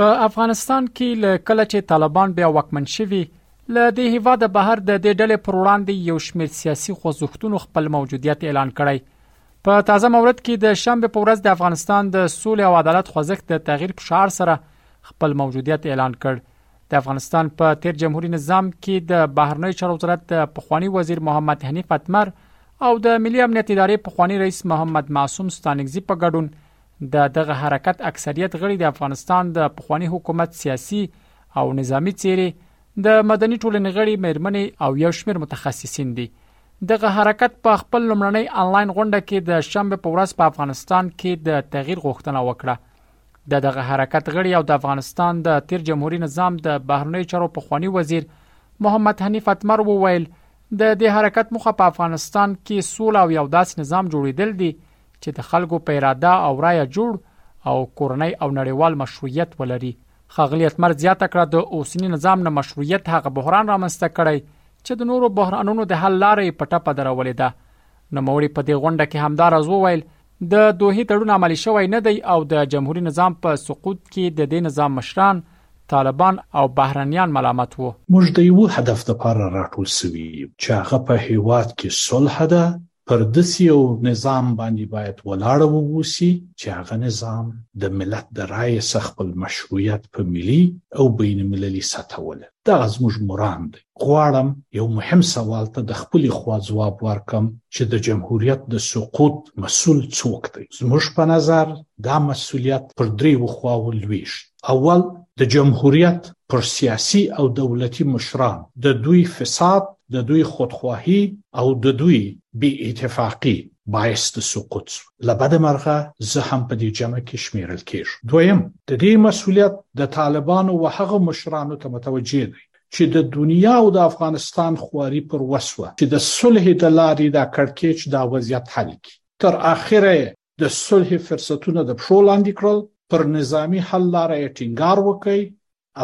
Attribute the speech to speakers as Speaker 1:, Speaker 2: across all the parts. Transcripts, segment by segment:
Speaker 1: په افغانستان کې له کله چې طالبان بیا واکمن شوي له دې هیواده بهر د دې ډلې پر وړاندې یو شمېر سیاسي خوځښتونو خپل موجودیت اعلان کړی په تازه مورد کې د شنبه په ورځ د افغانستان د سولې او عدالت خوځښت د تغییر په شعار سره خپل موجودیت اعلان کړ د افغانستان په تیر جمهوریت نظام کې د بهرنی چارو وزارت د پخوانی وزیر محمد حنیف اتمر او د ملي امنیت ادارې پخوانی رئیس محمد معصوم ستانکزي په ګډون د دغه حرکت اکثریت غړي د افغانستان د پخوانی حکومت سیاسي او نظامی چیرې د مدني ټولنې غړي مېرمنې او یو شمېر متخصصین دي دغه حرکت په خپل لمړنۍ انلاین غونډه کې د شنبه په ورځ په افغانستان کې د تغییر غوښتنه وکړه د دغه حرکت غړي او د افغانستان د تیر جمهوریت نظام د بهرنی چارو پخوانی وزیر محمد حنیف اتمر وویل د دې حرکت مخه په افغانستان کې سوله او یو داس نظام جوړیدل دي چې د خلکو په اراده او رایه جوړ او کورنۍ او نړیوال مشروعیت ولري خغلی اتمر زیاته کړه د اوسنی نظام نه مشروعیت هغه بحران رامنځته کړی چې د نورو بحرانونو د حل لارې په ټپه درولې ده نوموړي په دې غونډه کې همدارز وویل د دوه تړون عملی شوی نه دی او د جمهوریت نظام په سقوط کې د دې نظام مشران طالبان او بهرنیان ملامت وو
Speaker 2: موږ د یو هدف لپاره راټول شوي چې هغه په هیواد کې صلح ده پر دسي يو نظام باندي بايد ولاړه واوسي چي هغه نظام د ملت د رايې څخه خپل مشروعيت په ملي او بين المللي سطح ولري. دغه زموږ مرام دی. غواړم يو مهم سوال ته د خپلي خوا ځواب ورکړم چي د جمهوريت د سقوط مسؤل څوک دی؟ زموږ په نظر دا مسؤليت پر دريو خواوو لويږي. اول د جمهوریت پر سیاسی او دولتی مشران د دوی فساد، د دوی خودخواهی او د دوی بی اتفاقی باعث د سقوط سو. له بده مرغه زه هم په دی جمع کی شمیرل کیږم. دویم د دی مسولیت د طالبانو و هغه مشرانو ته متوجه دی چی د دنیا او د افغانستان خواری پر وسوه چی د صلحی د لاری دا کړکیچ دا وضعیت حل کی. تر اخره یې د صلحې فرصتونه د پښو لاندې کړل، پر نظامي حل لاره یې ټینګار وکړ،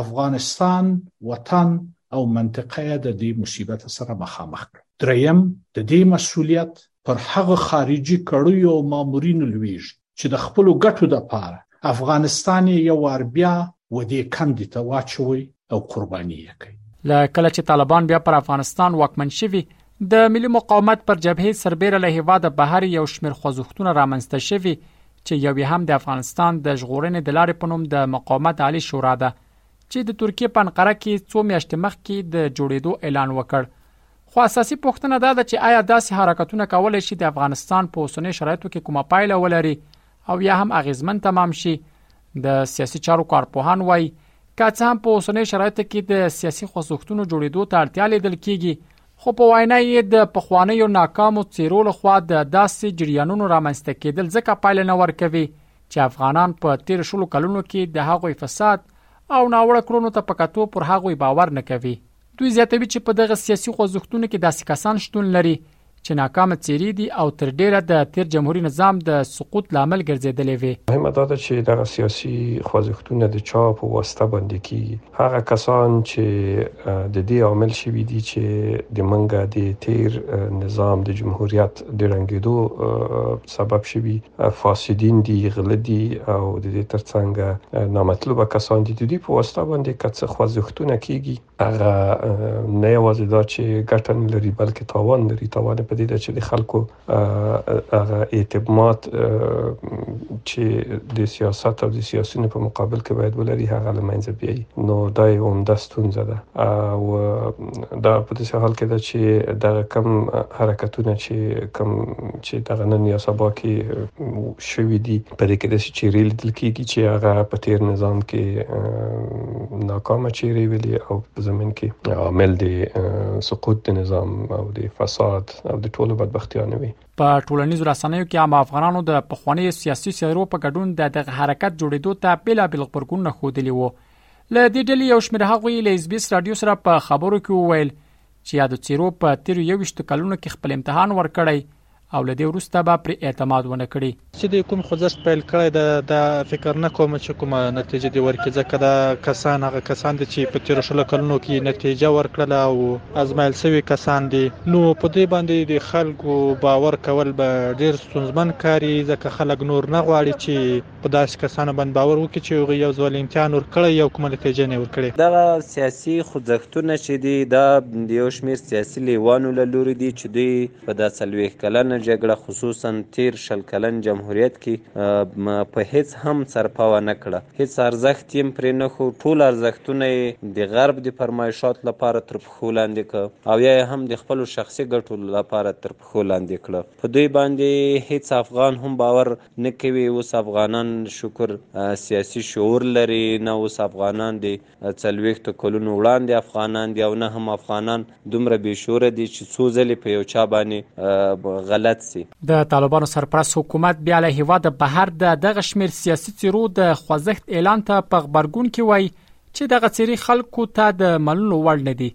Speaker 2: افغانستان، وطن او منطقه یې د دې مصیبت سره مخامخ کړه. درېیم، د دې مسوولیت پر هغه خارجي کړیو او مامورینو لوېږي چې د خپلو ګټو لپاره افغانستان یې یو وار بیا ودې کندې ته واچوئ او قرباني یې
Speaker 1: کړئ. له کله چې طالبان بیا پر افغانستان واکمن شوي، د ملي مقاومت پر جبهې سربېره له هېواده بهر یو شمېر خوځښتونه رامنځته شوي چې یو یې هم د افغانستان د ژغورنې د لارې په نوم د مقاومت عالي شورا ده چې د ترکیې په انقره کې څو میاشتې مخکې د جوړېدو اعلان وکړ. خو اساسي پوښتنه دا ده چې آیا داسې حرکتونه کولی شي د افغانستان په اوسنیو شرایطو کې کومه پایله ولري او یا هم اغېزمن تمام شي د سیاسي چارو کارپوهان وایي که څه هم په اوسنۍ شرایطو کې د سیاسي خوځښتونو جوړېدو ته اړتیا لیدل کیږي خو په وینا یې د پخوانیو ناکامو څیرو لخوا د داسې جریانونو رامنځته کېدل ځکه پایله نه ورکوي چې افغانان په تیر شلو کلونو کې د هغوی فساد او ناوړه کړونو ته په کتو پر هغوی باور نه کوي دوی زیاتوي چې په دغه سیاسي خوځښتونو کې داسې کسان شتون لري چې ناکامه څېرې دي او تر ډېره د تېر جمهوري نظام د سقوط لامل ګرځېدلې وې.
Speaker 3: مهمه دا ده چې دغه سیاسي خوځښتونه د چا په واسطه باندې کېږي. هغه کسان چې د دې عامل شوي دي چې د مونږ د تېر نظام د جمهوریت د ړنګېدو سبب شوي فاسدین دي، غله دي او د دې تر څنګه نامطلوبه کسان دي. د دوی په واسطه باندې که څه خوځښتونه کېږي، هغه نه یوازې دا چې ګټه نه لري بلکې تاوان لري تاوان په دې ده چې د خلکو هغه اعتماد چې د سیاست او د سیاسيونو په مقابل کې باید ولري هغه لمنځه بیایي نو دا یو عمده ستونزه ده او دا په دې حال کې ده چې دا کم حرکتونه چې کم چې دغه نن یا سبا کې شوي دي په دې کې داسې چیرې لیدل کیږي چې هغه په تیر نظام کې ناکامه چیرې ویلي او په زمين کې عامل دي سقوط د نظام او د فساد او د ټولو بدبختیانو وي
Speaker 1: په ټولنیزو رسنیو کې عام افغانانو د پخوانی سیاسي سیرو په ګډون د دغه حرکت جوړېدو ته بلا بل خبرګونونه خودلی وو له دې ډلې یو شمېر هغوی له اس بي اس رادیو سره په خبرو کې وویل چې یادو څیرو په تیرو یوشتو کلونو کې خپل امتحان ورکړی او له دې وروسته به پرې اعتماد ونه کړي
Speaker 4: چې د کوم خوځښت پیل کړی دا دا فکر نه کوم چې کومه نتیجه دی ورکړي ځکه دا کسان هغه کسان دي چې په تیر شل کلونو کې نتیجه ورکړله او ازمایل شوی کسان دي نو په دې باندې د خلکو باور کول به ډیر ستونزمن کاری ځکه خلک نور نه غواړي چې په داسې کسانو باندې باور وکړي چې هغوی یو ځل امتحان ورکړی او کومه نتیجه یې ورکړې.
Speaker 5: دغه سیاسي خوځښتونه چې دي دا د یو شمیر سیاسي لیوانو له لوري دي چې دوی په دا څلوېښت کلنه جګړه خصوصاً تیر شل کلن جمهوریت کې په هیڅ هم سرپوه نه کړه هیڅ ارزښت یم پرې نه ښو ټول ارزښتونه یې د غرب د فرمایشاتو لپاره تر پښو لاندې کړ او یا یې هم د خپلو شخصي ګټو لپاره تر پښو لاندې کړ په دوی باندې هیڅ افغان هم باور نه کوي اوس افغانان شکر سیاسي شعور لري نه اوس افغانان دي څلوېښتو کلونو وړاندې افغانان دي او نه هم افغانان دومره بې شوره دي چې څو ځلې په یو چا باندې غلط سي.
Speaker 1: د طالبانو سرپرست حکومت بیا له هېواد بهر د دغه شمېر سیاسي څېرو د خوځښت اعلان ته په غبرګون کې وایي چې دغه څېرې خلکو ته د منلو وړ نه دي.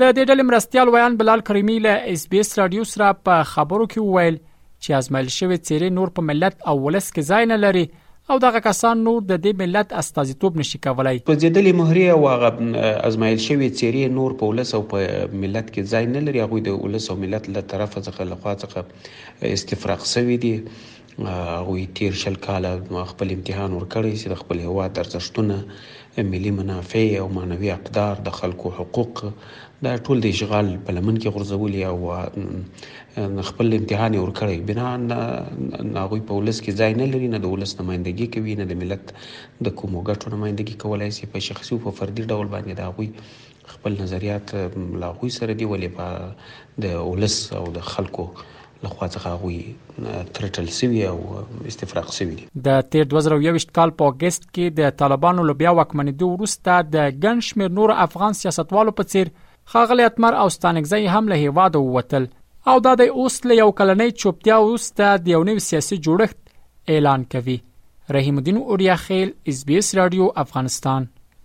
Speaker 1: د دې ډلې مرستیال ویاند بلال کریمي له اس بي اس راډیو سره په خبرو کې وویل چې ازمایل شوی چیرې نور په ملت او ولس کې ځای نه لري او دغه کسان نور د دې ملت استازیتوب نشي کولای
Speaker 6: سوځېدلې مهرې او هغه ازمایل شوی چیرې نور په ولس او په ملت کې ځای نه لري هغه د ولس او ملت له طرفه څخه له خوا څخه استفراق شوی دي هغوی تیر شل کاله خپل امتحان ورکړی چې د خپل هیواد ارزښتونه ملي منافع او معنوي اقدار د خلکو حقوق دا ټول د اشغال په لمن کې غورځولي او خپل امتحان یې ورکړی بنا نه هغوی په ولس کې ځای نه لري نه د ولس نمایندګي کوي نه د ملت د کومو ګټو نمایندګي کولای شي په شخصي او په فردي ډول باندې د هغوی خپل نظریات له هغوی سره دی ولې په د ولس او د خلکو له خوا څخه هغوی ترټل سوي او استفراق سوي دي
Speaker 1: د تیر 2021 کال په اگست کې د طالبانو له بیا واکمنېدو وروسته د ګڼ شمېر نور افغان سیاستوالو په څیر خاغلی اتمر او ستانکزی هم له هیواده ووتل او دا د اوس له یو کلنۍ چوپتیا وروسته د یو نوي سیاسي جوړښت اعلان کوي رحیم الدین اوریاخیل اس بي اس رادیو افغانستان